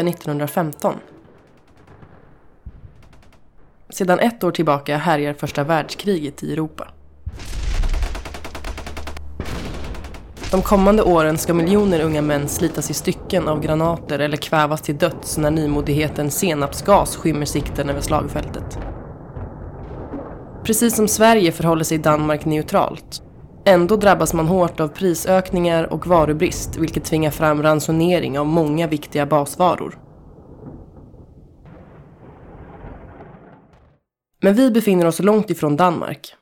Året 1915. Sedan ett år tillbaka härjar första världskriget i Europa. De kommande åren ska miljoner unga män slitas i stycken av granater eller kvävas till döds när nymodigheten senapsgas skymmer sikten över slagfältet. Precis som Sverige förhåller sig Danmark neutralt. Ändå drabbas man hårt av prisökningar och varubrist vilket tvingar fram ransonering av många viktiga basvaror. Men vi befinner oss långt ifrån Danmark.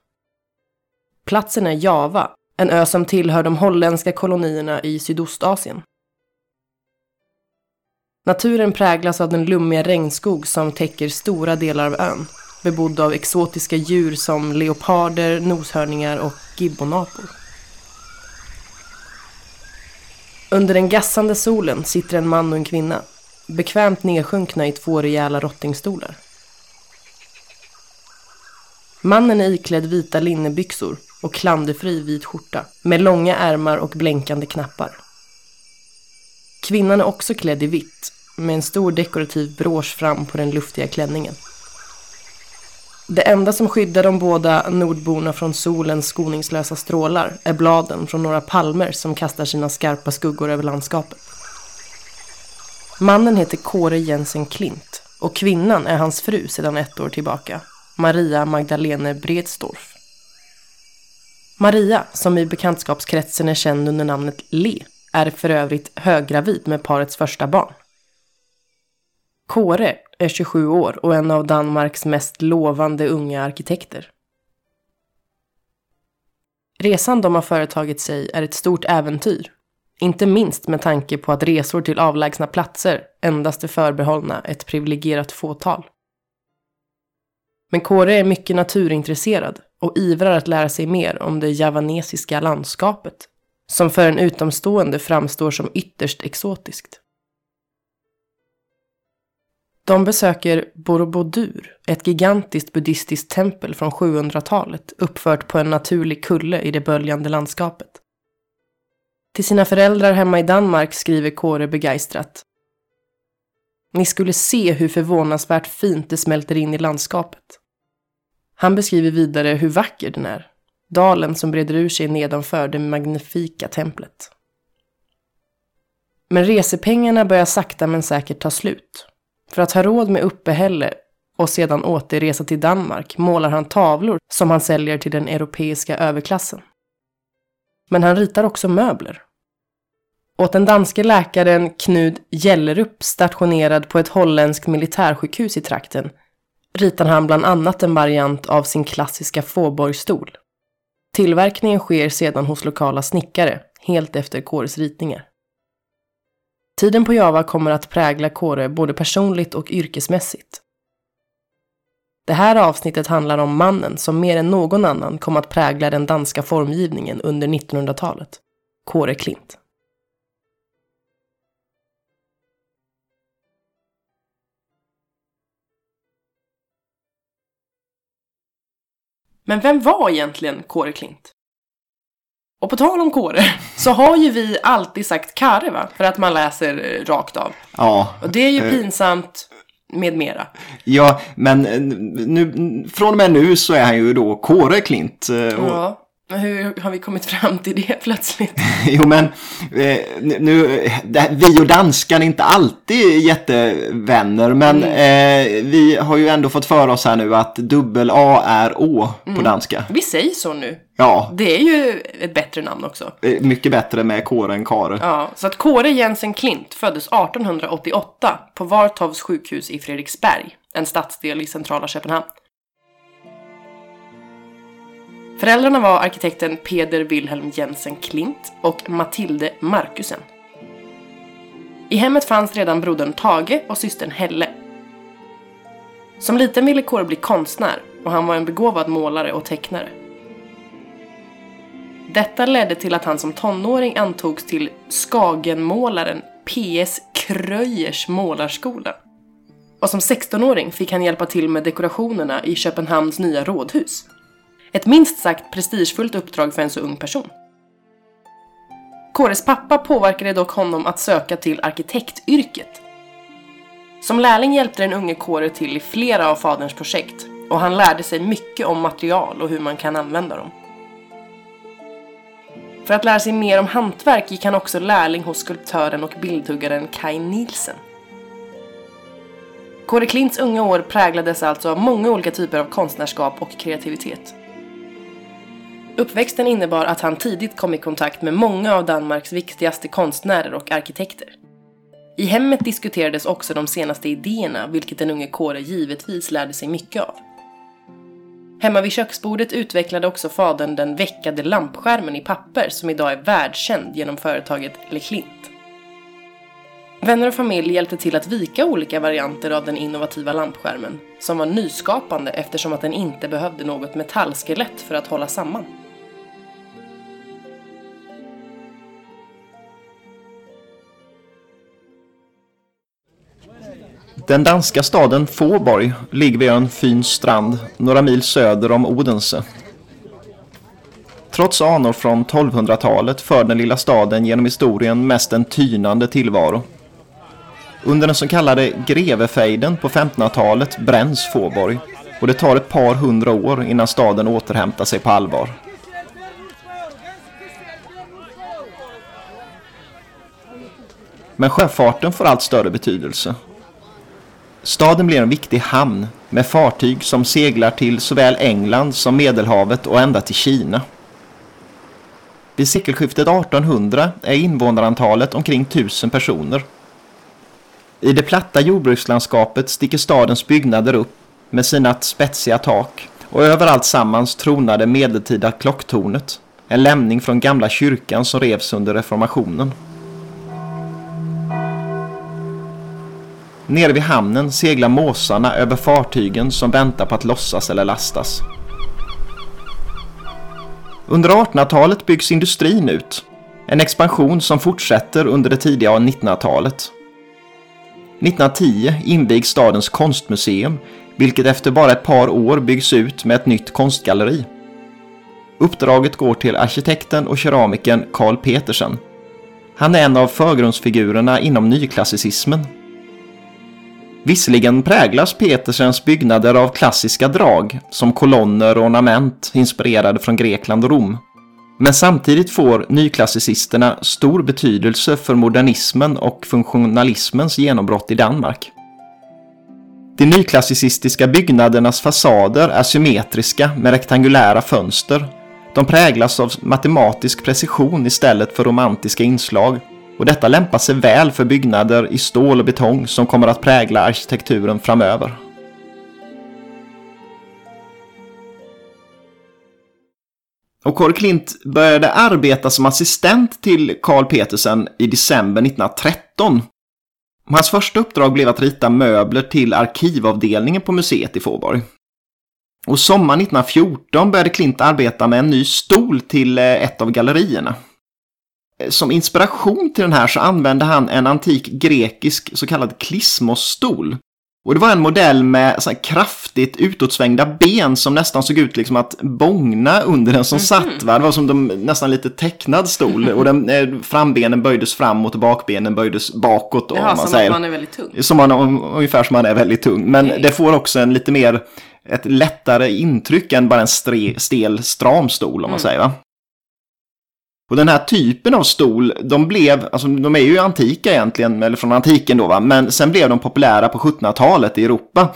Platsen är Java, en ö som tillhör de holländska kolonierna i Sydostasien. Naturen präglas av den lummiga regnskog som täcker stora delar av ön, bebodd av exotiska djur som leoparder, noshörningar och gibbonapor. Under den gassande solen sitter en man och en kvinna, bekvämt nedsjunkna i två rejäla rottingstolar. Mannen är iklädd vita linnebyxor och klanderfri vit skjorta med långa ärmar och blänkande knappar. Kvinnan är också klädd i vitt med en stor dekorativ brosch fram på den luftiga klänningen. Det enda som skyddar de båda nordborna från solens skoningslösa strålar är bladen från några palmer som kastar sina skarpa skuggor över landskapet. Mannen heter Kåre Jensen Klint och kvinnan är hans fru sedan ett år tillbaka, Maria Magdalene Bredstorff. Maria, som i bekantskapskretsen är känd under namnet Le, är för övrigt höggravid med parets första barn. Kåre är 27 år och en av Danmarks mest lovande unga arkitekter. Resan de har företagit sig är ett stort äventyr. Inte minst med tanke på att resor till avlägsna platser endast är förbehållna ett privilegierat fåtal. Men Kåre är mycket naturintresserad och ivrar att lära sig mer om det javanesiska landskapet, som för en utomstående framstår som ytterst exotiskt. De besöker Borobudur, ett gigantiskt buddhistiskt tempel från 700-talet uppfört på en naturlig kulle i det böljande landskapet. Till sina föräldrar hemma i Danmark skriver Kåre begeistrat. Ni skulle se hur förvånansvärt fint det smälter in i landskapet. Han beskriver vidare hur vacker den är. Dalen som breder ur sig nedanför det magnifika templet. Men resepengarna börjar sakta men säkert ta slut. För att ha råd med uppehälle och sedan återresa till Danmark målar han tavlor som han säljer till den europeiska överklassen. Men han ritar också möbler. Åt den danske läkaren Knud Gellerup stationerad på ett holländskt militärsjukhus i trakten ritar han bland annat en variant av sin klassiska fåborgstol. Tillverkningen sker sedan hos lokala snickare, helt efter Kåres ritningar. Tiden på Java kommer att prägla Kåre både personligt och yrkesmässigt. Det här avsnittet handlar om mannen som mer än någon annan kom att prägla den danska formgivningen under 1900-talet. Kåre Klint. Men vem var egentligen Kåre Klint? Och på tal om Kåre, så har ju vi alltid sagt Kare va? För att man läser rakt av. Ja. Och det är ju pinsamt med mera. Ja, men nu, från och med nu så är han ju då Kåre Klint. Och, Ja. Hur har vi kommit fram till det plötsligt? Jo men, eh, nu, det, vi och danskan är inte alltid jättevänner men eh, vi har ju ändå fått för oss här nu att dubbel A är Å på danska. Vi säger så nu. Ja, Det är ju ett bättre namn också. eh, mycket bättre med Kåre än Kare. Ja, så att Kåre Jensen Klint föddes 1888 på Vartovs sjukhus i Fredriksberg, en stadsdel i centrala Köpenhamn. Föräldrarna var arkitekten Peder Wilhelm Jensen Klint och Matilde Markusen. I hemmet fanns redan brodern Tage och systern Helle. Som liten ville Kåre bli konstnär och han var en begåvad målare och tecknare. Detta ledde till att han som tonåring antogs till Skagenmålaren P.S. Kröjers målarskola. Och som 16-åring fick han hjälpa till med dekorationerna i Köpenhamns nya rådhus. Ett minst sagt prestigefullt uppdrag för en så ung person. Kåres pappa påverkade dock honom att söka till arkitektyrket. Som lärling hjälpte den unge Kåre till i flera av faderns projekt och han lärde sig mycket om material och hur man kan använda dem. För att lära sig mer om hantverk gick han också lärling hos skulptören och bildhuggaren Kai Nielsen. Kåre Klints unga år präglades alltså av många olika typer av konstnärskap och kreativitet. Uppväxten innebar att han tidigt kom i kontakt med många av Danmarks viktigaste konstnärer och arkitekter. I hemmet diskuterades också de senaste idéerna, vilket den unge Kåre givetvis lärde sig mycket av. Hemma vid köksbordet utvecklade också fadern den veckade lampskärmen i papper som idag är världskänd genom företaget Leklint. Vänner och familj hjälpte till att vika olika varianter av den innovativa lampskärmen, som var nyskapande eftersom att den inte behövde något metallskelett för att hålla samman. Den danska staden Fåborg ligger vid ön Fyns strand, några mil söder om Odense. Trots anor från 1200-talet för den lilla staden genom historien mest en tynande tillvaro. Under den så kallade grevefejden på 1500-talet bränns Fåborg och det tar ett par hundra år innan staden återhämtar sig på allvar. Men sjöfarten får allt större betydelse. Staden blir en viktig hamn med fartyg som seglar till såväl England som Medelhavet och ända till Kina. Vid sekelskiftet 1800 är invånarantalet omkring 1000 personer. I det platta jordbrukslandskapet sticker stadens byggnader upp med sina spetsiga tak och överallt sammans det medeltida klocktornet, en lämning från gamla kyrkan som revs under reformationen. Nere vid hamnen seglar måsarna över fartygen som väntar på att lossas eller lastas. Under 1800-talet byggs industrin ut. En expansion som fortsätter under det tidiga 1900-talet. 1910 invigs stadens konstmuseum, vilket efter bara ett par år byggs ut med ett nytt konstgalleri. Uppdraget går till arkitekten och keramikern Carl Petersen. Han är en av förgrundsfigurerna inom nyklassicismen Visserligen präglas Petersens byggnader av klassiska drag, som kolonner och ornament inspirerade från Grekland och Rom. Men samtidigt får nyklassicisterna stor betydelse för modernismen och funktionalismens genombrott i Danmark. De nyklassicistiska byggnadernas fasader är symmetriska med rektangulära fönster. De präglas av matematisk precision istället för romantiska inslag och detta lämpar sig väl för byggnader i stål och betong som kommer att prägla arkitekturen framöver. Och Carl Klint började arbeta som assistent till Carl Petersen i december 1913. Hans första uppdrag blev att rita möbler till arkivavdelningen på museet i Fåborg. Och sommaren 1914 började Klint arbeta med en ny stol till eh, ett av gallerierna som inspiration till den här så använde han en antik grekisk så kallad klismosstol. Och det var en modell med så kraftigt utåtsvängda ben som nästan såg ut liksom att bångna under den som mm -hmm. satt. Va? Det var som de, nästan lite tecknad stol. Och den, eh, frambenen böjdes framåt och bakbenen böjdes bakåt. Då, Jaha, som säger. att man är väldigt tung? Som man, ungefär som man är väldigt tung. Men okay. det får också en lite mer, ett lättare intryck än bara en stre, stel, stram stol om man mm. säger. Va? Och den här typen av stol, de blev, alltså de är ju antika egentligen, eller från antiken då va, men sen blev de populära på 1700-talet i Europa.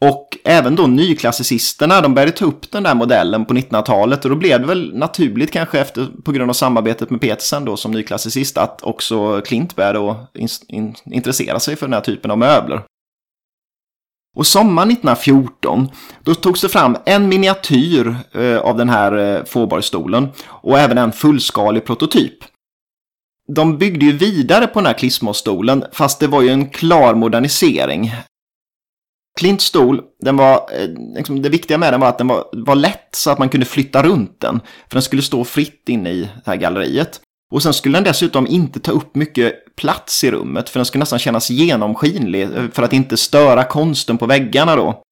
Och även då nyklassicisterna, de började ta upp den där modellen på 1900-talet och då blev det väl naturligt kanske efter, på grund av samarbetet med Petersen då som nyklassicist att också Klint började in, in, intressera sig för den här typen av möbler. Och sommaren 1914 då togs det fram en miniatyr eh, av den här eh, fåborgstolen och även en fullskalig prototyp. De byggde ju vidare på den här klismosstolen fast det var ju en klar modernisering. Klints stol, den var, eh, liksom, det viktiga med den var att den var, var lätt så att man kunde flytta runt den. För den skulle stå fritt inne i det här galleriet. Och sen skulle den dessutom inte ta upp mycket plats i rummet för den skulle nästan kännas genomskinlig eh, för att inte störa konsten på väggarna då.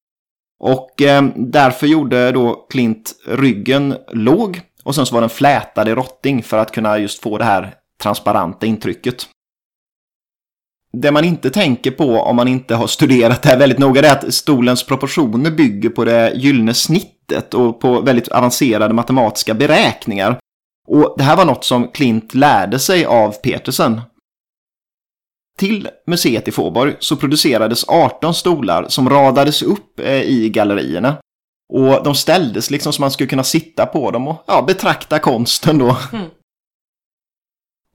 Och eh, därför gjorde då Klint ryggen låg och sen så var den flätad i rotting för att kunna just få det här transparenta intrycket. det man inte tänker på om man inte har studerat det här väldigt noga är att stolens proportioner bygger på det gyllene snittet och på väldigt avancerade matematiska beräkningar. Och det här var något som Klint lärde sig av Petersen. Till museet i Fåborg så producerades 18 stolar som radades upp eh, i gallerierna. Och de ställdes liksom så man skulle kunna sitta på dem och ja, betrakta konsten då. Mm.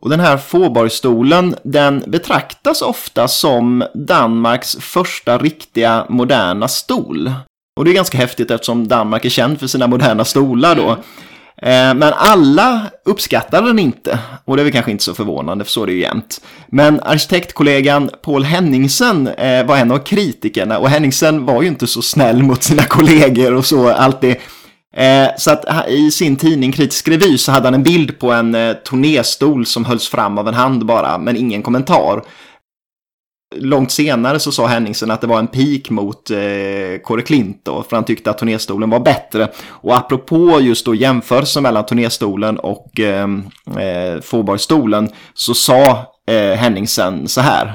Och den här Fåborgstolen, den betraktas ofta som Danmarks första riktiga moderna stol. Och det är ganska häftigt eftersom Danmark är känd för sina moderna stolar då. Mm. Eh, men alla uppskattade den inte, och det är väl kanske inte så förvånande, för så är det ju jämt. Men arkitektkollegan Paul Henningsen eh, var en av kritikerna, och Henningsen var ju inte så snäll mot sina kollegor och så alltid. Eh, så att i sin tidning Kritisk Revy så hade han en bild på en turnéstol som hölls fram av en hand bara, men ingen kommentar långt senare så sa Henningsen att det var en pik mot eh, Kåre Klint då, för han tyckte att turnéstolen var bättre. Och apropå just då jämförelsen mellan turnéstolen och ehm, eh, eh, Fåborgstolen så sa eh, Henningsen så här.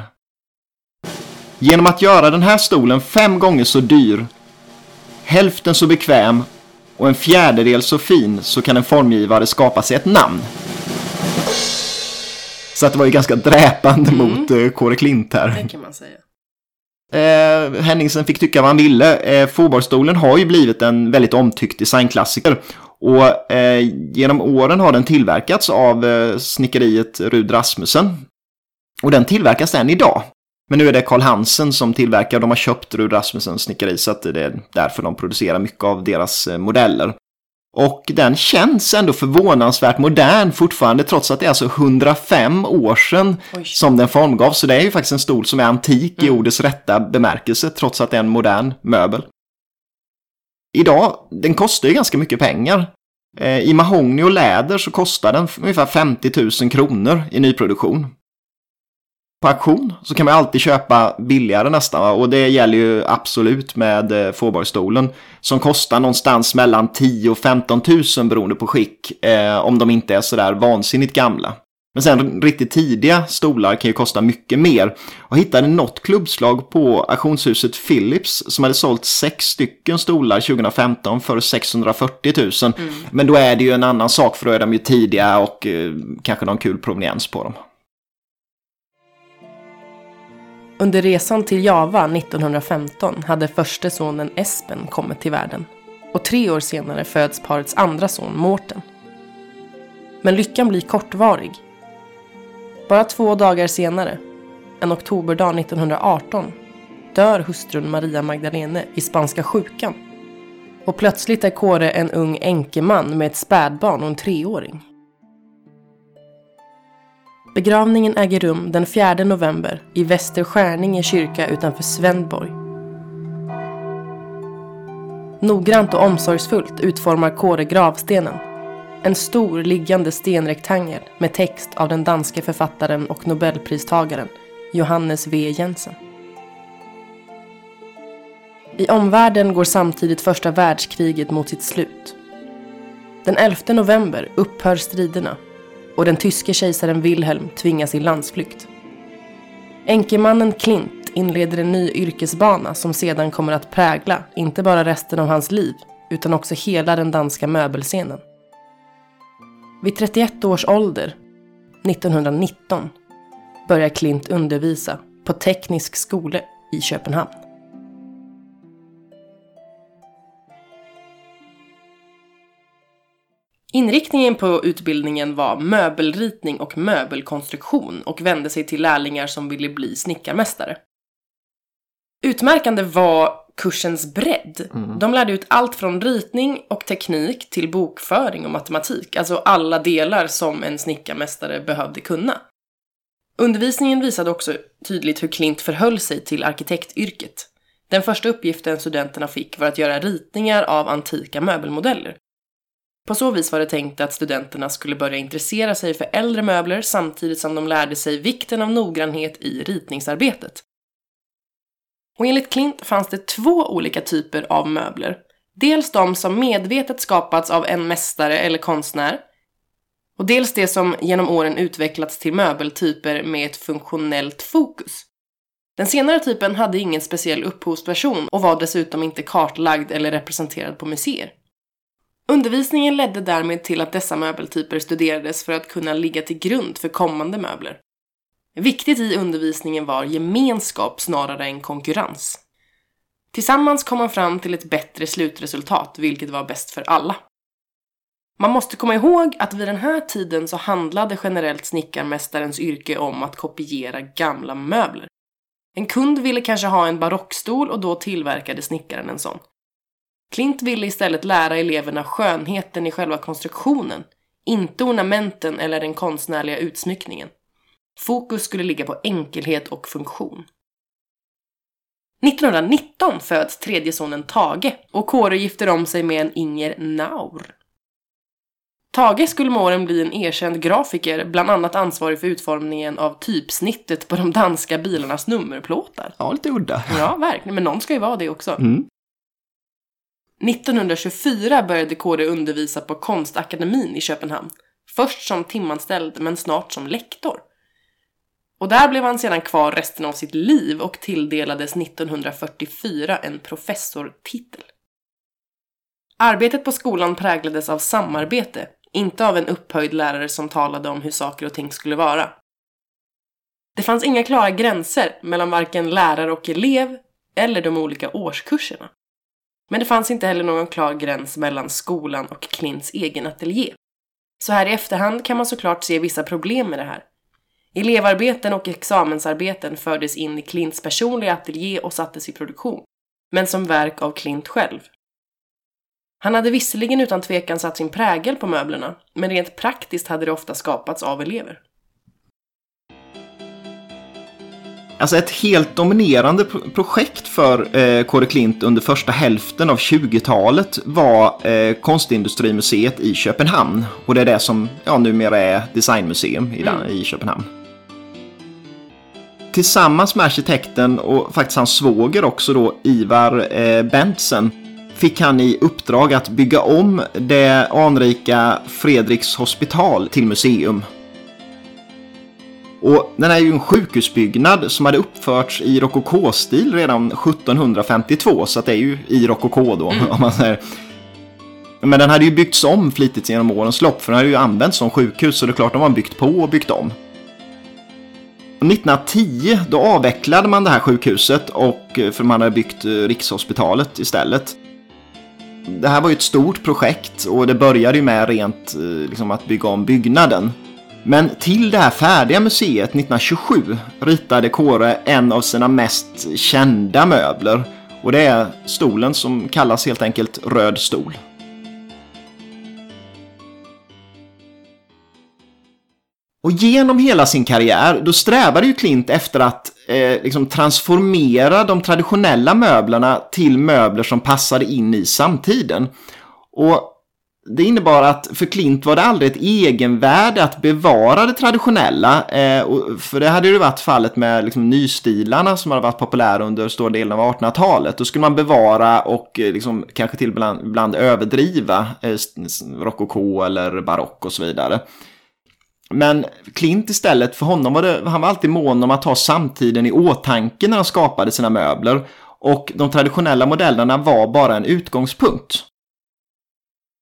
Genom att göra den här stolen fem gånger så dyr, hälften så bekväm och en fjärdedel så fin så kan en formgivare skapa sig ett namn. Så att det var ju ganska dräpande mm. mot uh, Kåre Klint här. Det kan man säga. Eh, Henningsen fick tycka vad han ville. Eh, Fåborgstolen har ju blivit en väldigt omtyckt designklassiker. Och eh, genom åren har den tillverkats av eh, snickeriet Rud Rasmussen. Och den tillverkas än idag. Men nu är det Karl Hansen som tillverkar, de har köpt Rud Rasmussens snickeri så att det är därför de producerar mycket av deras eh, modeller. Och den känns ändå förvånansvärt modern fortfarande trots att det är alltså 105 år sedan Oj. som den formgavs. Så det är ju faktiskt en stol som är antik mm. i ordets rätta bemärkelse trots att det är en modern möbel. Idag, den kostar ju ganska mycket pengar. Eh, I mahogny och läder så kostar den ungefär 50 000 kronor i nyproduktion på auktion så kan man alltid köpa billigare nästan. Och det gäller ju absolut med eh, Fåborgstolen. Som kostar någonstans mellan 10 och 15 000 beroende på skick. Eh, om de inte är sådär vansinnigt gamla. Men sen riktigt tidiga stolar kan ju kosta mycket mer. Och hittade något klubbslag på auktionshuset Philips som hade sålt sex stycken stolar 2015 för 640 000. Mm. Men då är det ju en annan sak för då är de ju tidiga och eh, kanske någon kul proveniens på dem. Under resan till Java 1915 hade förste sonen Espen kommit till världen och tre år senare föds parets andra son Mårten. Men lyckan blir kortvarig. Bara två dagar senare, en oktoberdag 1918, dör hustrun Maria Magdalene i spanska sjukan. Och plötsligt är Kåre en ung enkeman med ett spädbarn och en treåring. Begravningen äger rum den 4 november i Västerskärninge kyrka utanför Svendborg. Noggrant och omsorgsfullt utformar Kåre gravstenen. En stor liggande stenrektangel med text av den danske författaren och nobelpristagaren Johannes V. Jensen. I omvärlden går samtidigt första världskriget mot sitt slut. Den 11 november upphör striderna och den tyske kejsaren Wilhelm tvingas i landsflykt. Enkemannen Klint inleder en ny yrkesbana som sedan kommer att prägla inte bara resten av hans liv utan också hela den danska möbelscenen. Vid 31 års ålder, 1919, börjar Klint undervisa på Teknisk skola i Köpenhamn. Inriktningen på utbildningen var möbelritning och möbelkonstruktion och vände sig till lärlingar som ville bli snickarmästare. Utmärkande var kursens bredd. Mm. De lärde ut allt från ritning och teknik till bokföring och matematik, alltså alla delar som en snickarmästare behövde kunna. Undervisningen visade också tydligt hur Klint förhöll sig till arkitektyrket. Den första uppgiften studenterna fick var att göra ritningar av antika möbelmodeller på så vis var det tänkt att studenterna skulle börja intressera sig för äldre möbler samtidigt som de lärde sig vikten av noggrannhet i ritningsarbetet. Och enligt Klint fanns det två olika typer av möbler. Dels de som medvetet skapats av en mästare eller konstnär och dels det som genom åren utvecklats till möbeltyper med ett funktionellt fokus. Den senare typen hade ingen speciell upphovsperson och var dessutom inte kartlagd eller representerad på museer. Undervisningen ledde därmed till att dessa möbeltyper studerades för att kunna ligga till grund för kommande möbler. Viktigt i undervisningen var gemenskap snarare än konkurrens. Tillsammans kom man fram till ett bättre slutresultat, vilket var bäst för alla. Man måste komma ihåg att vid den här tiden så handlade generellt snickarmästarens yrke om att kopiera gamla möbler. En kund ville kanske ha en barockstol och då tillverkade snickaren en sån. Klint ville istället lära eleverna skönheten i själva konstruktionen, inte ornamenten eller den konstnärliga utsmyckningen. Fokus skulle ligga på enkelhet och funktion. 1919 föds tredje sonen Tage och Kåre gifter om sig med en Inger Naur. Tage skulle med åren bli en erkänd grafiker, bland annat ansvarig för utformningen av typsnittet på de danska bilarnas nummerplåtar. Ja, lite udda. Ja, verkligen. Men någon ska ju vara det också. Mm. 1924 började Kåre undervisa på Konstakademin i Köpenhamn. Först som timanställd, men snart som lektor. Och där blev han sedan kvar resten av sitt liv och tilldelades 1944 en professortitel. Arbetet på skolan präglades av samarbete, inte av en upphöjd lärare som talade om hur saker och ting skulle vara. Det fanns inga klara gränser mellan varken lärare och elev eller de olika årskurserna. Men det fanns inte heller någon klar gräns mellan skolan och Klints egen ateljé. Så här i efterhand kan man såklart se vissa problem med det här. Elevarbeten och examensarbeten fördes in i Klints personliga ateljé och sattes i produktion, men som verk av Klint själv. Han hade visserligen utan tvekan satt sin prägel på möblerna, men rent praktiskt hade det ofta skapats av elever. Alltså ett helt dominerande projekt för eh, Kåre Klint under första hälften av 20-talet var eh, Konstindustrimuseet i Köpenhamn. Och det är det som ja, numera är designmuseum i, mm. i Köpenhamn. Tillsammans med arkitekten och faktiskt hans svåger också då, Ivar eh, Bentsen, fick han i uppdrag att bygga om det anrika Fredriks hospital till museum. Och den är ju en sjukhusbyggnad som hade uppförts i rokokostil redan 1752, så det är ju i rokoko då, mm. om man säger. Men den hade ju byggts om flitigt genom årens lopp, för den hade ju använts som sjukhus, så det är klart de har byggt på och byggt om. 1910 då avvecklade man det här sjukhuset och för man hade byggt eh, Rikshospitalet istället det här var ju ett stort projekt och det började ju med rent eh, liksom, att bygga om byggnaden. Men till det här färdiga museet 1927 ritade Kåre en av sina mest kända möbler. Och det är stolen som kallas helt enkelt Röd stol. Och genom hela sin karriär, då strävade ju Klint efter att eh, liksom transformera de traditionella möblerna till möbler som passade in i samtiden. Och det innebar att för Klint var det aldrig ett egenvärde att bevara det traditionella. Eh, och, för det hade ju varit fallet med liksom, nystilarna som hade varit populära under stora delen av 1800-talet. Då skulle man bevara och eh, liksom, kanske till ibland, ibland överdriva eh, rokoko eller barock och så vidare. Men Klint istället, för honom var det, han var alltid mån om att ha samtiden i åtanke när han skapade sina möbler. Och de traditionella modellerna var bara en utgångspunkt.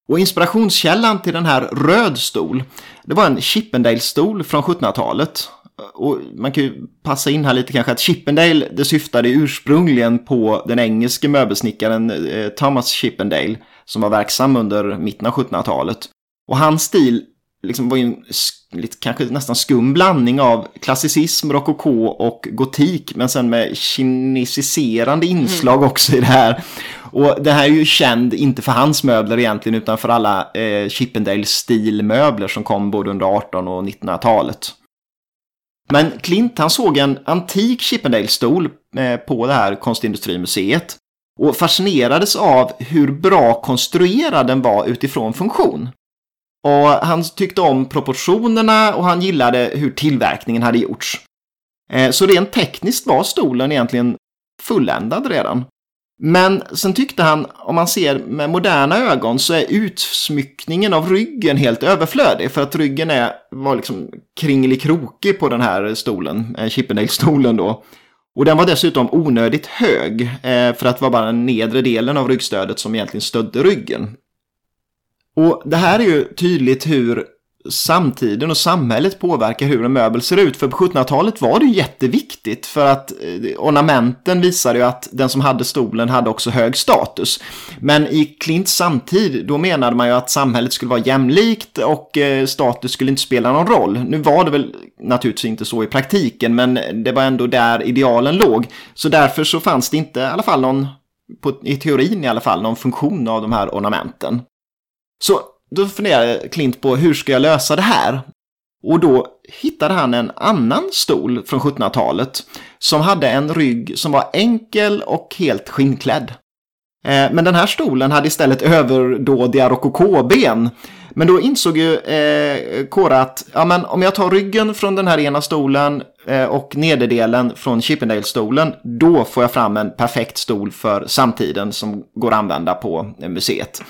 Och inspirationskällan till den här röd stol, det var en Chippendale-stol från 1700-talet. Och man kan ju passa in här lite kanske att Chippendale, det syftade ursprungligen på den engelske möbelsnickaren eh, Thomas Chippendale som var verksam under mitten av 1700-talet. Och hans stil liksom var ju en lite, kanske nästan skum blandning av klassicism, rokoko och gotik. Men sen med kinesiserande inslag mm. också i det här. Och det här är ju känd, inte för hans möbler egentligen, utan för alla eh, Chippendale-stilmöbler som kom både under 1800 och 1900-talet. Men Klint han såg en antik Chippendale-stol eh, på det här konstindustrimuseet och fascinerades av hur bra konstruerad den var utifrån funktion. Och han tyckte om proportionerna och han gillade hur tillverkningen hade gjorts. Eh, så rent tekniskt var stolen egentligen fulländad redan. Men sen tyckte han, om man ser med moderna ögon, så är utsmyckningen av ryggen helt överflödig. För att ryggen är, var liksom kringelikrokig på den här stolen, eh, Chippendale-stolen då. Och den var dessutom onödigt hög eh, för att vara bara den nedre delen av ryggstödet som egentligen stödde ryggen. Och det här är ju tydligt hur samtiden och samhället påverkar hur en möbel ser ut. För på 1700-talet var det jätteviktigt för att eh, ornamenten visade ju att den som hade stolen hade också hög status. Men i Klints samtid då menade man ju att samhället skulle vara jämlikt och eh, status skulle inte spela någon roll. Nu var det väl naturligtvis inte så i praktiken men det var ändå där idealen låg. Så därför så fanns det inte i alla fall någon, i teorin i alla fall, någon funktion av de här ornamenten. Så då funderade Klint på hur ska jag lösa det här? Och då hittade han en annan stol från 1700-talet som hade en rygg som var enkel och helt skinnklädd. Eh, men den här stolen hade istället överdådiga rokokoben. Men då insåg ju eh, att ja, men om jag tar ryggen från den här ena stolen eh, och nederdelen från Chippendale-stolen, då får jag fram en perfekt stol för samtiden som går att använda på eh, museet.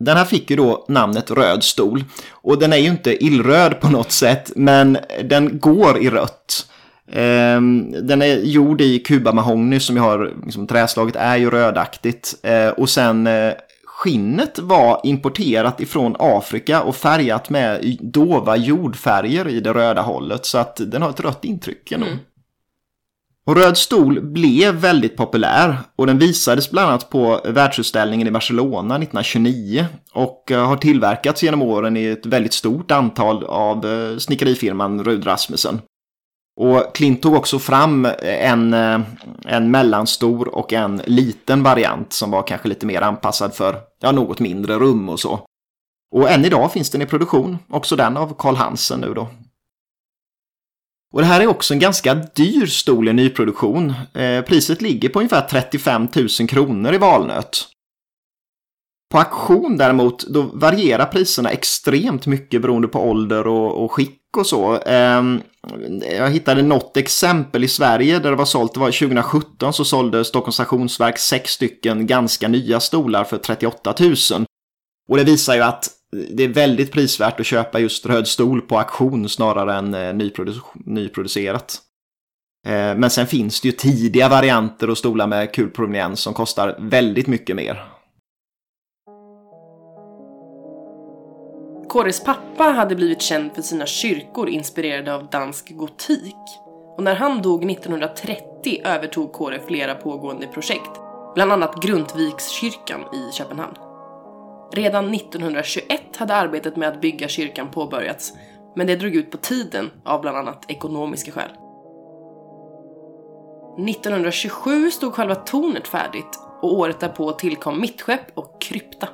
Den här fick ju då namnet röd stol. Och den är ju inte illröd på något sätt, men den går i rött. Ehm, den är gjord i kubamahogny som jag har, liksom, träslaget är ju rödaktigt. Eh, och sen eh, skinnet var importerat ifrån Afrika och färgat med dova jordfärger i det röda hållet. Så att den har ett rött intryck ändå. Mm. Och Röd stol blev väldigt populär och den visades bland annat på världsutställningen i Barcelona 1929 och eh, har tillverkats genom åren i ett väldigt stort antal av eh, snickerifirman Rud Rasmussen. Och Klint tog också fram en, eh, en mellanstor och en liten variant som var kanske lite mer anpassad för ja, något mindre rum och så. Och än idag finns den i produktion, också den av Carl Hansen nu då. Och det här är också en ganska dyr stol i nyproduktion. Eh, priset ligger på ungefär 35 000 kronor i valnöt. På auktion däremot, då varierar priserna extremt mycket beroende på ålder och, och skick och så. Eh, jag hittade något exempel i Sverige där det var sålt, det var 2017 så sålde Stockholms stationsverk sex stycken ganska nya stolar för 38 000. Och det visar ju att det är väldigt prisvärt att köpa just röd stol på auktion snarare än eh, nyprodu nyproducerat. Eh, men sen finns det ju tidiga varianter och stolar med kul proveniens som kostar väldigt mycket mer. Kåres pappa hade blivit känd för sina kyrkor inspirerade av dansk gotik. Och när han dog 1930 övertog Kåre flera pågående projekt, bland annat Grundvikskyrkan i Köpenhamn. Redan 1921 hade arbetet med att bygga kyrkan påbörjats, men det drog ut på tiden av bland annat ekonomiska skäl. 1927 stod själva tornet färdigt och året därpå tillkom mittskepp och krypta.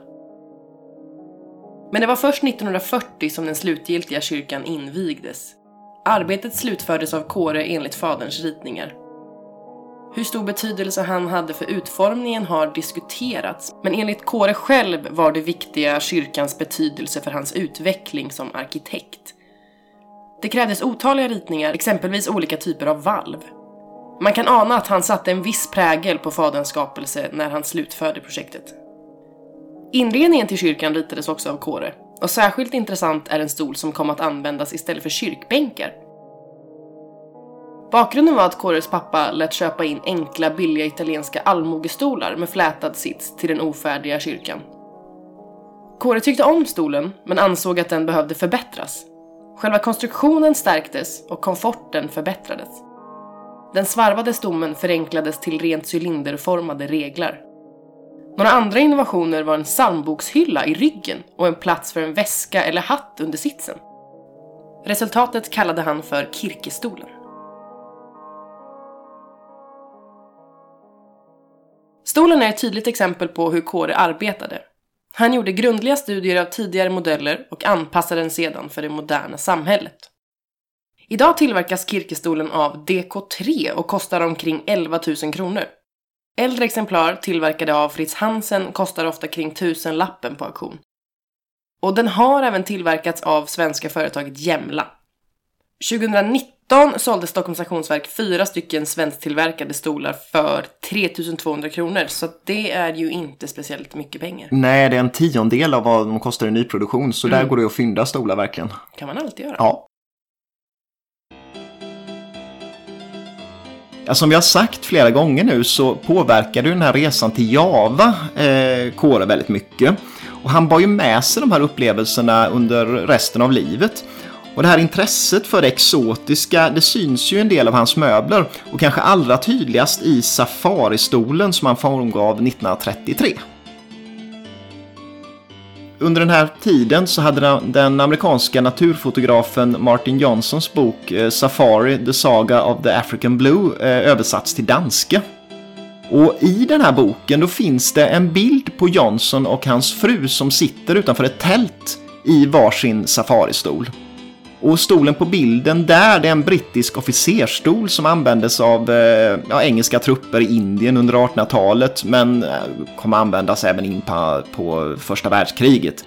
Men det var först 1940 som den slutgiltiga kyrkan invigdes. Arbetet slutfördes av Kåre enligt faderns ritningar hur stor betydelse han hade för utformningen har diskuterats, men enligt Kåre själv var det viktiga kyrkans betydelse för hans utveckling som arkitekt. Det krävdes otaliga ritningar, exempelvis olika typer av valv. Man kan ana att han satte en viss prägel på faderns skapelse när han slutförde projektet. Inredningen till kyrkan ritades också av Kåre, och särskilt intressant är en stol som kom att användas istället för kyrkbänkar Bakgrunden var att Kåres pappa lät köpa in enkla billiga italienska allmogestolar med flätad sits till den ofärdiga kyrkan. Kåre tyckte om stolen, men ansåg att den behövde förbättras. Själva konstruktionen stärktes och komforten förbättrades. Den svarvade stommen förenklades till rent cylinderformade reglar. Några andra innovationer var en psalmbokshylla i ryggen och en plats för en väska eller hatt under sitsen. Resultatet kallade han för kirkestolen. Stolen är ett tydligt exempel på hur Kåre arbetade. Han gjorde grundliga studier av tidigare modeller och anpassade den sedan för det moderna samhället. Idag tillverkas Kirkestolen av DK3 och kostar omkring 11 000 kronor. Äldre exemplar tillverkade av Fritz Hansen kostar ofta kring tusenlappen på auktion. Och den har även tillverkats av svenska företaget Jämla. 2019 sålde Stockholms Stationsverk fyra stycken svensktillverkade stolar för 3200 kronor. Så det är ju inte speciellt mycket pengar. Nej, det är en tiondel av vad de kostar i nyproduktion. Så mm. där går det att fynda stolar verkligen. kan man alltid göra. Ja. Ja, som vi har sagt flera gånger nu så påverkade den här resan till Java eh, Kåre väldigt mycket. Och han bar ju med sig de här upplevelserna under resten av livet. Och det här intresset för det exotiska, det syns ju en del av hans möbler och kanske allra tydligast i safaristolen som han formgav 1933. Under den här tiden så hade den amerikanska naturfotografen Martin Johnsons bok eh, Safari, The Saga of the African Blue eh, översatts till danska. Och i den här boken då finns det en bild på Johnson och hans fru som sitter utanför ett tält i varsin safaristol. Och stolen på bilden där, det är en brittisk officerstol som användes av eh, ja, engelska trupper i Indien under 1800-talet men eh, kommer användas även in på, på första världskriget.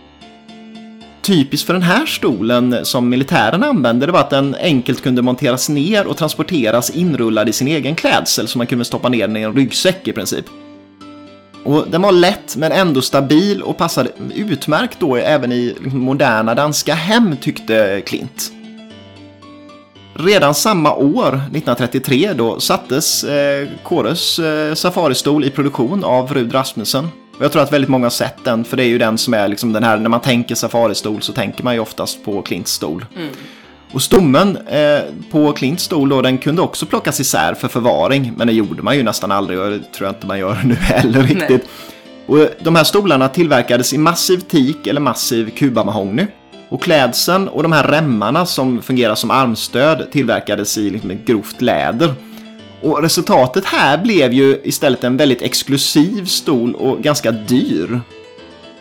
Typiskt för den här stolen som militären använde det var att den enkelt kunde monteras ner och transporteras inrullad i sin egen klädsel så man kunde stoppa ner den i en ryggsäck i princip. Och den var lätt men ändå stabil och passade utmärkt då även i liksom moderna danska hem tyckte Klint. Redan samma år, 1933, då sattes eh, Kåres eh, safaristol i produktion av Rud Rasmussen. Och jag tror att väldigt många har sett den, för det är ju den som är liksom den här, när man tänker safaristol så tänker man ju oftast på Klints stol. Mm. Och stommen eh, på Klints stol då, den kunde också plockas isär för förvaring, men det gjorde man ju nästan aldrig och det tror jag inte man gör nu heller riktigt. Nej. Och de här stolarna tillverkades i massiv teak eller massiv kubamahogny. Och klädseln och de här remmarna som fungerar som armstöd tillverkades i liksom grovt läder. Och resultatet här blev ju istället en väldigt exklusiv stol och ganska dyr.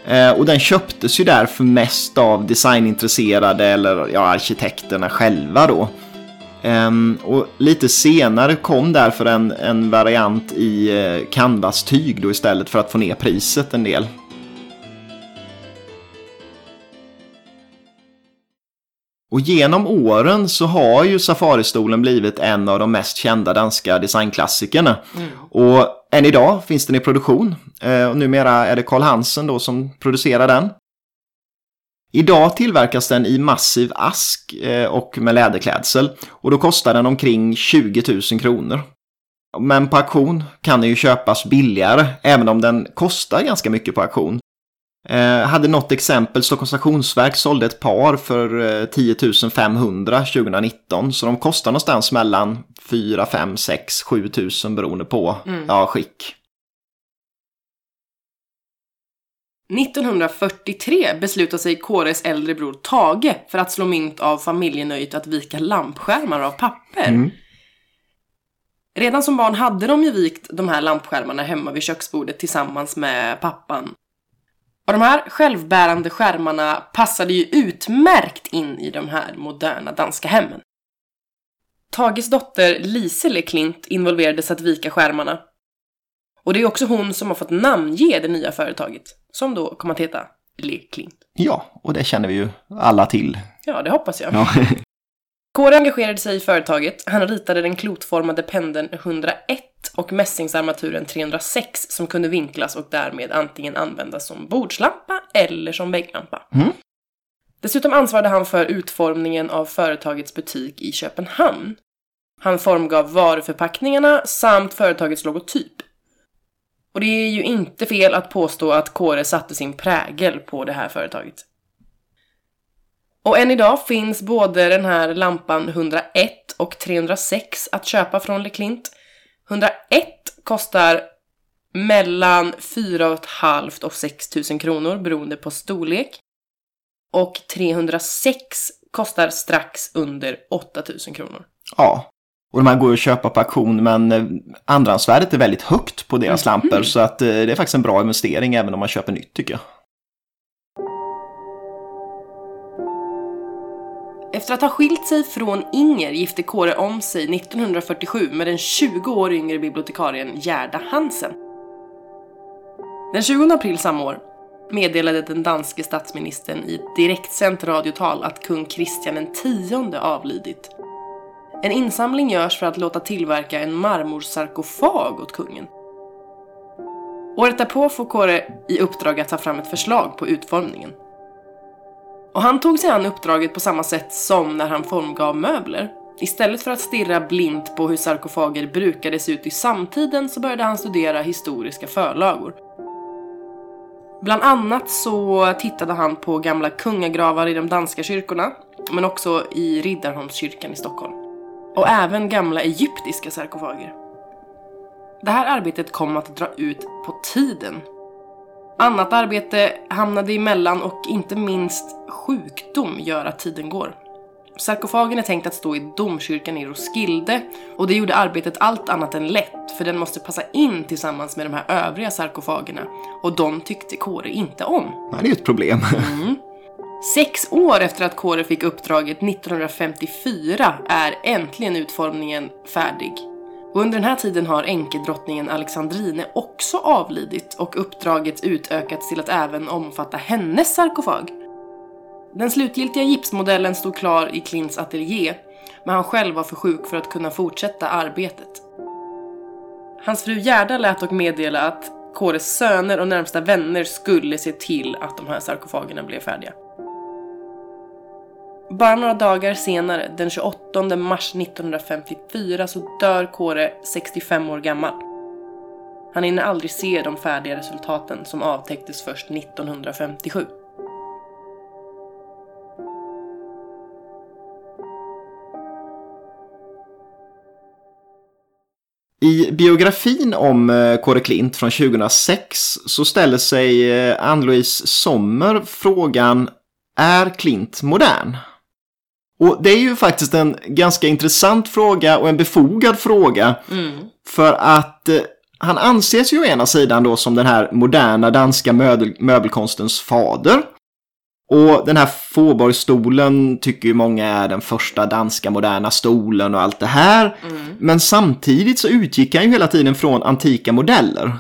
Eh, och den köptes ju därför mest av designintresserade eller ja, arkitekterna själva då. Ehm, och lite senare kom därför en, en variant i eh, canvas-tyg då istället för att få ner priset en del. Och genom åren så har ju Safaristolen blivit en av de mest kända danska designklassikerna. Mm. Och än idag finns den i produktion. Eh, och numera är det Carl Hansen då som producerar den. Idag tillverkas den i massiv ask eh, och med läderklädsel. Och då kostar den omkring 20 000 kronor. Men på auktion kan den ju köpas billigare, även om den kostar ganska mycket på auktion. Eh, hade något exempel, Stockholms stationsverk sålde ett par för eh, 10 500 2019. Så de kostar någonstans mellan 4, 5, 6, 7 000 beroende på mm. ja, skick. 1943 beslutar sig Kåres äldre bror Tage för att slå mynt av familjenöjet att vika lampskärmar av papper. Mm. Redan som barn hade de ju vikt de här lampskärmarna hemma vid köksbordet tillsammans med pappan. Och de här självbärande skärmarna passade ju utmärkt in i de här moderna danska hemmen. Tages dotter Lisele Klint involverades att vika skärmarna. Och det är också hon som har fått namnge det nya företaget, som då kommer att heta Le Klint. Ja, och det känner vi ju alla till. Ja, det hoppas jag. Ja. Kåre engagerade sig i företaget. Han ritade den klotformade pendeln 101 och mässingsarmaturen 306 som kunde vinklas och därmed antingen användas som bordslampa eller som vägglampa. Mm. Dessutom ansvarade han för utformningen av företagets butik i Köpenhamn. Han formgav varuförpackningarna samt företagets logotyp. Och det är ju inte fel att påstå att Kåre satte sin prägel på det här företaget. Och än idag finns både den här lampan 101 och 306 att köpa från LeClint. 101 kostar mellan 4 500 och 6 000 kronor beroende på storlek. Och 306 kostar strax under 8 000 kronor. Ja, och de här går att köpa på auktion men eh, andrahandsvärdet är väldigt högt på deras mm. lampor så att eh, det är faktiskt en bra investering även om man köper nytt tycker jag. Efter att ha skilt sig från Inger gifte Kåre om sig 1947 med den 20 år yngre bibliotekarien Gerda Hansen. Den 20 april samma år meddelade den danske statsministern i ett direktsänt radiotal att kung Kristian X avlidit. En insamling görs för att låta tillverka en marmorsarkofag åt kungen. Året därpå får Kåre i uppdrag att ta fram ett förslag på utformningen. Och han tog sig an uppdraget på samma sätt som när han formgav möbler. Istället för att stirra blint på hur sarkofager brukade se ut i samtiden så började han studera historiska förlagor. Bland annat så tittade han på gamla kungagravar i de danska kyrkorna, men också i Riddarholmskyrkan i Stockholm. Och även gamla egyptiska sarkofager. Det här arbetet kom att dra ut på tiden. Annat arbete hamnade emellan och inte minst sjukdom gör att tiden går. Sarkofagen är tänkt att stå i domkyrkan i Roskilde och det gjorde arbetet allt annat än lätt för den måste passa in tillsammans med de här övriga sarkofagerna och de tyckte Kåre inte om. Det är ju ett problem. Mm. Sex år efter att Kåre fick uppdraget 1954 är äntligen utformningen färdig. Och under den här tiden har änkedrottningen Alexandrine också avlidit och uppdraget utökats till att även omfatta hennes sarkofag. Den slutgiltiga gipsmodellen stod klar i Klints ateljé, men han själv var för sjuk för att kunna fortsätta arbetet. Hans fru Gerda lät dock meddela att Kåres söner och närmsta vänner skulle se till att de här sarkofagerna blev färdiga. Bara några dagar senare, den 28 mars 1954, så dör Kåre 65 år gammal. Han hinner aldrig se de färdiga resultaten som avtäcktes först 1957. I biografin om eh, Kåre Klint från 2006 så ställer sig eh, Ann-Louise Sommer frågan Är Klint modern? Och det är ju faktiskt en ganska intressant fråga och en befogad fråga. Mm. För att eh, han anses ju å ena sidan då som den här moderna danska möbel möbelkonstens fader. Och den här Fåborgstolen tycker ju många är den första danska moderna stolen och allt det här. Mm. Men samtidigt så utgick han ju hela tiden från antika modeller.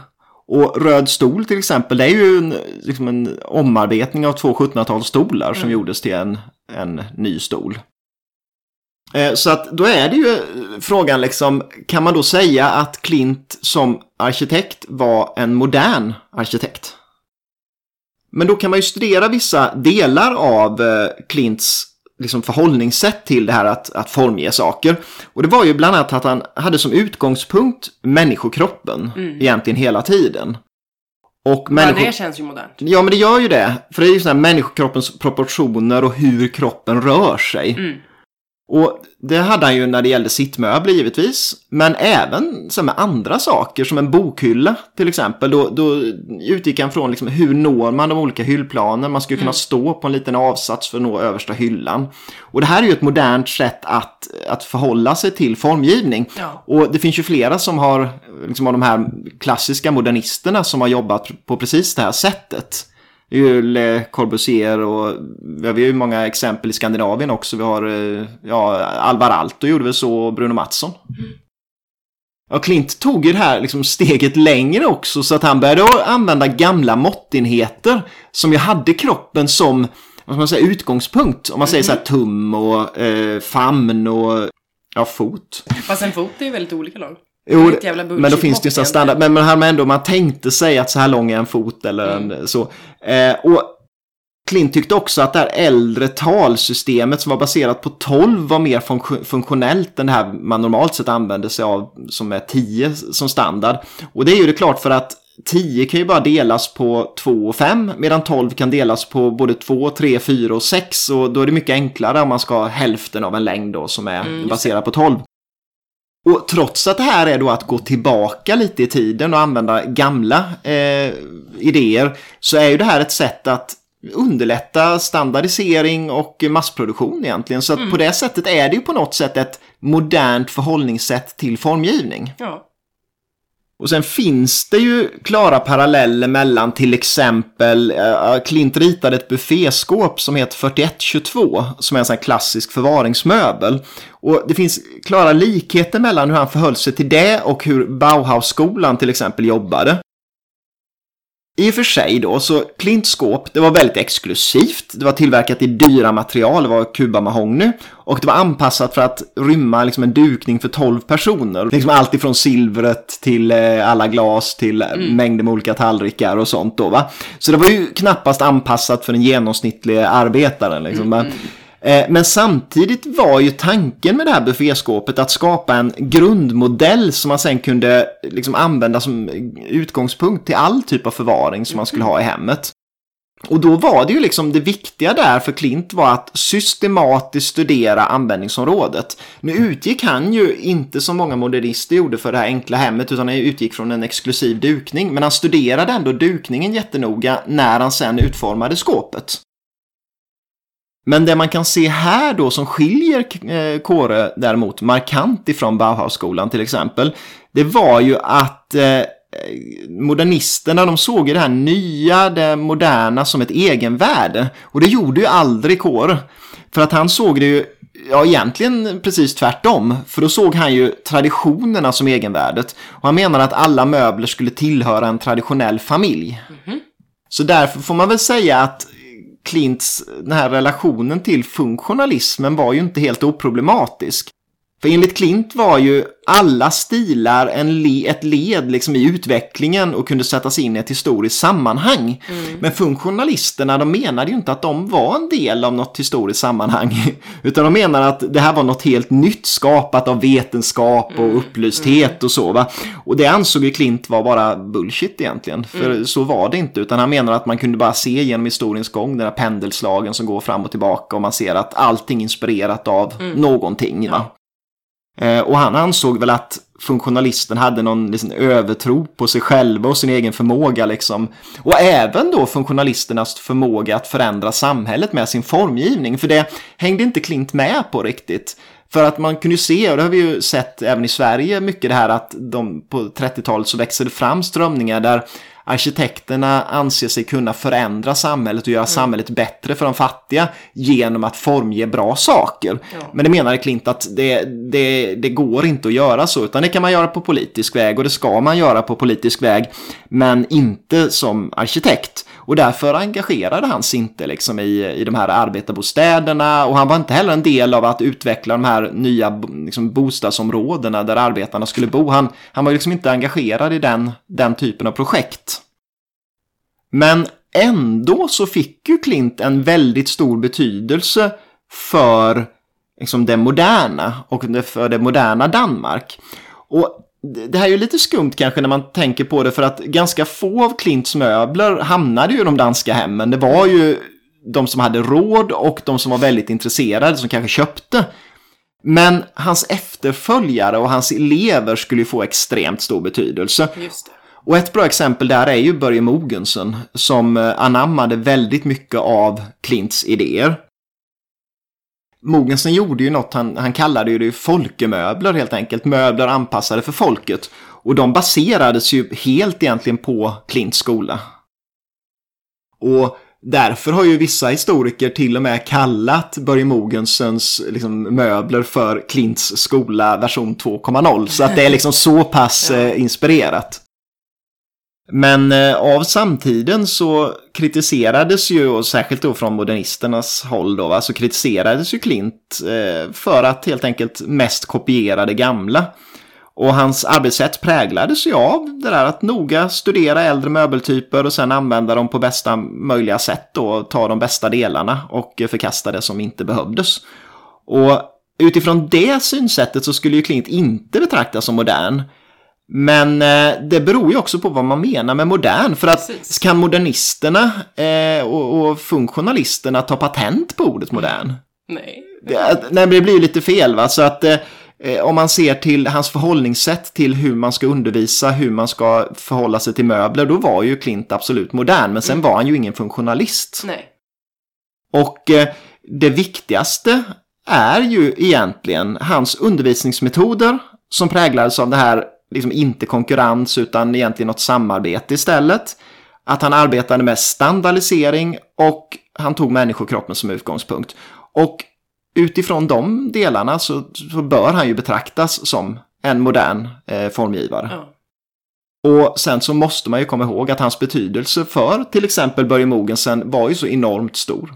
Och Röd stol till exempel, det är ju en, liksom en omarbetning av två 1700-talsstolar som gjordes till en, en ny stol. Eh, Så att då är det ju frågan liksom, kan man då säga att Klint som arkitekt var en modern arkitekt? Men då kan man ju studera vissa delar av eh, Klints liksom förhållningssätt till det här att, att formge saker. Och det var ju bland annat att han hade som utgångspunkt människokroppen egentligen hela tiden. Och Bara människo... det känns ju modernt. Ja, men det gör ju det. För det är ju sådana här människokroppens proportioner och hur kroppen rör sig. Mm. Och det hade han ju när det gällde sittmöbler givetvis. Men även så med andra saker som en bokhylla till exempel. Då, då utgick han från liksom, hur når man de olika hyllplanen. Man skulle kunna stå på en liten avsats för att nå översta hyllan. Och det här är ju ett modernt sätt att, att förhålla sig till formgivning. Ja. Och det finns ju flera som har, liksom av de här klassiska modernisterna som har jobbat på precis det här sättet. Det är ju Le Corbusier och vi har ju många exempel i Skandinavien också. Vi har eh, ja, Alvar Aalto gjorde väl så och Bruno Mattsson. Ja, Klint tog ju det här liksom steget längre också så att han började använda gamla måttenheter som ju hade kroppen som vad man säga, utgångspunkt. Om man säger så här tum och eh, famn och ja, fot. Fast en fot är ju väldigt olika lång. Jo, men då finns det ju så här standard. Men man hade ändå, man tänkte sig att så här lång är en fot eller en så. Eh, och Klint tyckte också att det här äldre talsystemet som var baserat på 12 var mer fun- funktionellt än det här man normalt sett använder sig av som är 10 som standard. Och det är ju det klart för att 10 kan ju bara delas på 2 och 5 medan 12 kan delas på både 2, 3, 4 och 6 och då är det mycket enklare om man ska ha hälften av en längd då som är baserad på 12. Och trots att det här är då att gå tillbaka lite i tiden och använda gamla eh, idéer så är ju det här ett sätt att underlätta standardisering och massproduktion egentligen. Så att på det sättet är det ju på något sätt ett modernt förhållningssätt till formgivning. Ja. Och sen finns det ju klara paralleller mellan till exempel, eh, uh, Klint ritade ett bufféskåp som heter 4122 som är en sån här klassisk förvaringsmöbel. Och det finns klara likheter mellan hur han förhöll sig till det och hur Bauhausskolan till exempel jobbade. I och för sig då, så Klints skåp, det var väldigt exklusivt. Det var tillverkat i dyra material, det var kubamahogny. Och det var anpassat för att rymma liksom en dukning för 12 personer. Liksom allt ifrån silvret till eh, alla glas till eh, mängder med olika tallrikar och sånt då va. Så det var ju knappast anpassat för den genomsnittliga arbetaren liksom. Men, Eh, men samtidigt var ju tanken med det här bufféskåpet att skapa en grundmodell som man sen kunde liksom använda som utgångspunkt till all typ av förvaring som man skulle ha i hemmet. Och då var det ju liksom det viktiga där för Klint var att systematiskt studera användningsområdet. Nu utgick han ju inte som många modernister gjorde för det här enkla hemmet utan han utgick från en exklusiv dukning. Men han studerade ändå dukningen jättenoga när han sen utformade skåpet. Men det man kan se här då som skiljer eh, Kåre däremot markant ifrån Bauhausskolan till exempel, det var ju att eh, modernisterna de såg ju det här nya, det moderna som ett egenvärde. Och det gjorde ju aldrig Kåre. För att han såg det ju, ja egentligen precis tvärtom. För då såg han ju traditionerna som egenvärdet. Och han menar att alla möbler skulle tillhöra en traditionell familj. Mm -hmm. Så därför får man väl säga att Klints den här relationen till funktionalismen var ju inte helt oproblematisk. För enligt Klint var ju alla stilar en le ett led liksom i utvecklingen och kunde sättas in i ett historiskt sammanhang. Mm. Men funktionalisterna de menade ju inte att de var en del av något historiskt sammanhang. Utan de menade att det här var något helt nytt skapat av vetenskap och upplysthet mm. och så. Va? Och det ansåg ju Klint var bara bullshit egentligen. För mm. så var det inte. Utan han menar att man kunde bara se genom historiens gång den här pendelslagen som går fram och tillbaka. Och man ser att allting inspirerat av mm. någonting. Va? Eh, och han ansåg väl att funktionalisten hade någon liksom, övertro på sig själva och sin egen förmåga. Liksom. Och även då funktionalisternas förmåga att förändra samhället med sin formgivning. För det hängde inte Klint med på riktigt. För att man kunde se, och det har vi ju sett även i Sverige, mycket det här att de, på 30-talet så växer det fram strömningar där arkitekterna anser sig kunna förändra samhället och göra mm. samhället bättre för de fattiga genom att formge bra saker. Ja. Men det menar Klint att det, det, det går inte att göra så, utan det kan man göra på politisk väg och det ska man göra på politisk väg, men inte som arkitekt. Och därför engagerade han sig inte liksom i, i de här arbetarbostäderna och han var inte heller en del av att utveckla de här nya liksom, bostadsområdena där arbetarna skulle bo. Han, han var liksom inte engagerad i den, den typen av projekt. Men ändå så fick ju Klint en väldigt stor betydelse för liksom, det moderna och för det moderna Danmark. Och det här är ju lite skumt kanske när man tänker på det för att ganska få av Klints möbler hamnade ju i de danska hemmen. Det var ju de som hade råd och de som var väldigt intresserade som kanske köpte. Men hans efterföljare och hans elever skulle ju få extremt stor betydelse. Och ett bra exempel där är ju Börje Mogensen som eh, anammade väldigt mycket av Klints idéer. Mogensen gjorde ju något, han, han kallade ju det folkemöbler helt enkelt, möbler anpassade för folket. Och de baserades ju helt egentligen på Klints skola. Och därför har ju vissa historiker till och med kallat Börje Mogensens liksom, möbler för Klints skola version 2.0. Så att det är liksom så pass eh, inspirerat. Men eh, av samtiden så kritiserades ju, och särskilt då från modernisternas håll då, va, så kritiserades ju Klint eh, för att helt enkelt mest kopiera det gamla. Och hans arbetssätt präglades ju av det där att noga studera äldre möbeltyper och sen använda dem på bästa möjliga sätt då, ta de bästa delarna och förkasta det som inte behövdes. Och utifrån det synsättet så skulle ju Klint inte betraktas som modern. Men eh, det beror ju också på vad man menar med modern. För att Precis. kan modernisterna eh, och, och, funktionalisterna ta patent på ordet modern? Nej. Det, nej, det blir ju lite fel va. Så att eh, eh, om man ser till hans förhållningssätt till hur man ska undervisa, hur man ska förhålla sig till möbler, då var ju Klint absolut modern. Men sen mm. var han ju ingen funktionalist. Nej. Och eh, det viktigaste är ju egentligen hans undervisningsmetoder som präglades av det här liksom inte konkurrens utan egentligen något samarbete istället. Att han arbetade med standardisering och han tog människokroppen som utgångspunkt. Och utifrån de delarna så, så bör han ju betraktas som en modern eh, formgivare. Ja. Och sen så måste man ju komma ihåg att hans betydelse för till exempel Börje Mogensen var ju så enormt stor.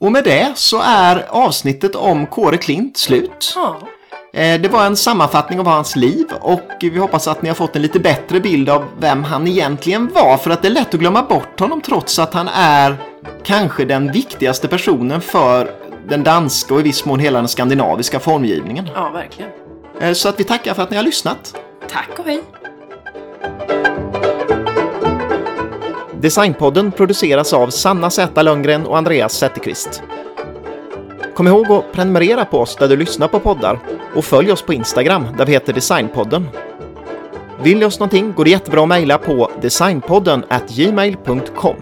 Och med det så är avsnittet om Kåre Klint slut. Ja. Eh, det var en sammanfattning av hans liv och vi hoppas att ni har fått en lite bättre bild av vem han egentligen var. För att det är lätt att glömma bort honom trots att han är kanske den viktigaste personen för den danska och i viss mån hela den skandinaviska formgivningen. Ja, verkligen. Eh, Så att vi tackar för att ni har lyssnat. Tack och hej. Designpodden produceras av Sanna Z Lundgren och Andreas Zetterqvist. Kom ihåg att prenumerera på oss där du lyssnar på poddar och följ oss på Instagram där vi heter Designpodden. Vill ni oss någonting går det jättebra att mejla på designpodden gmail.com.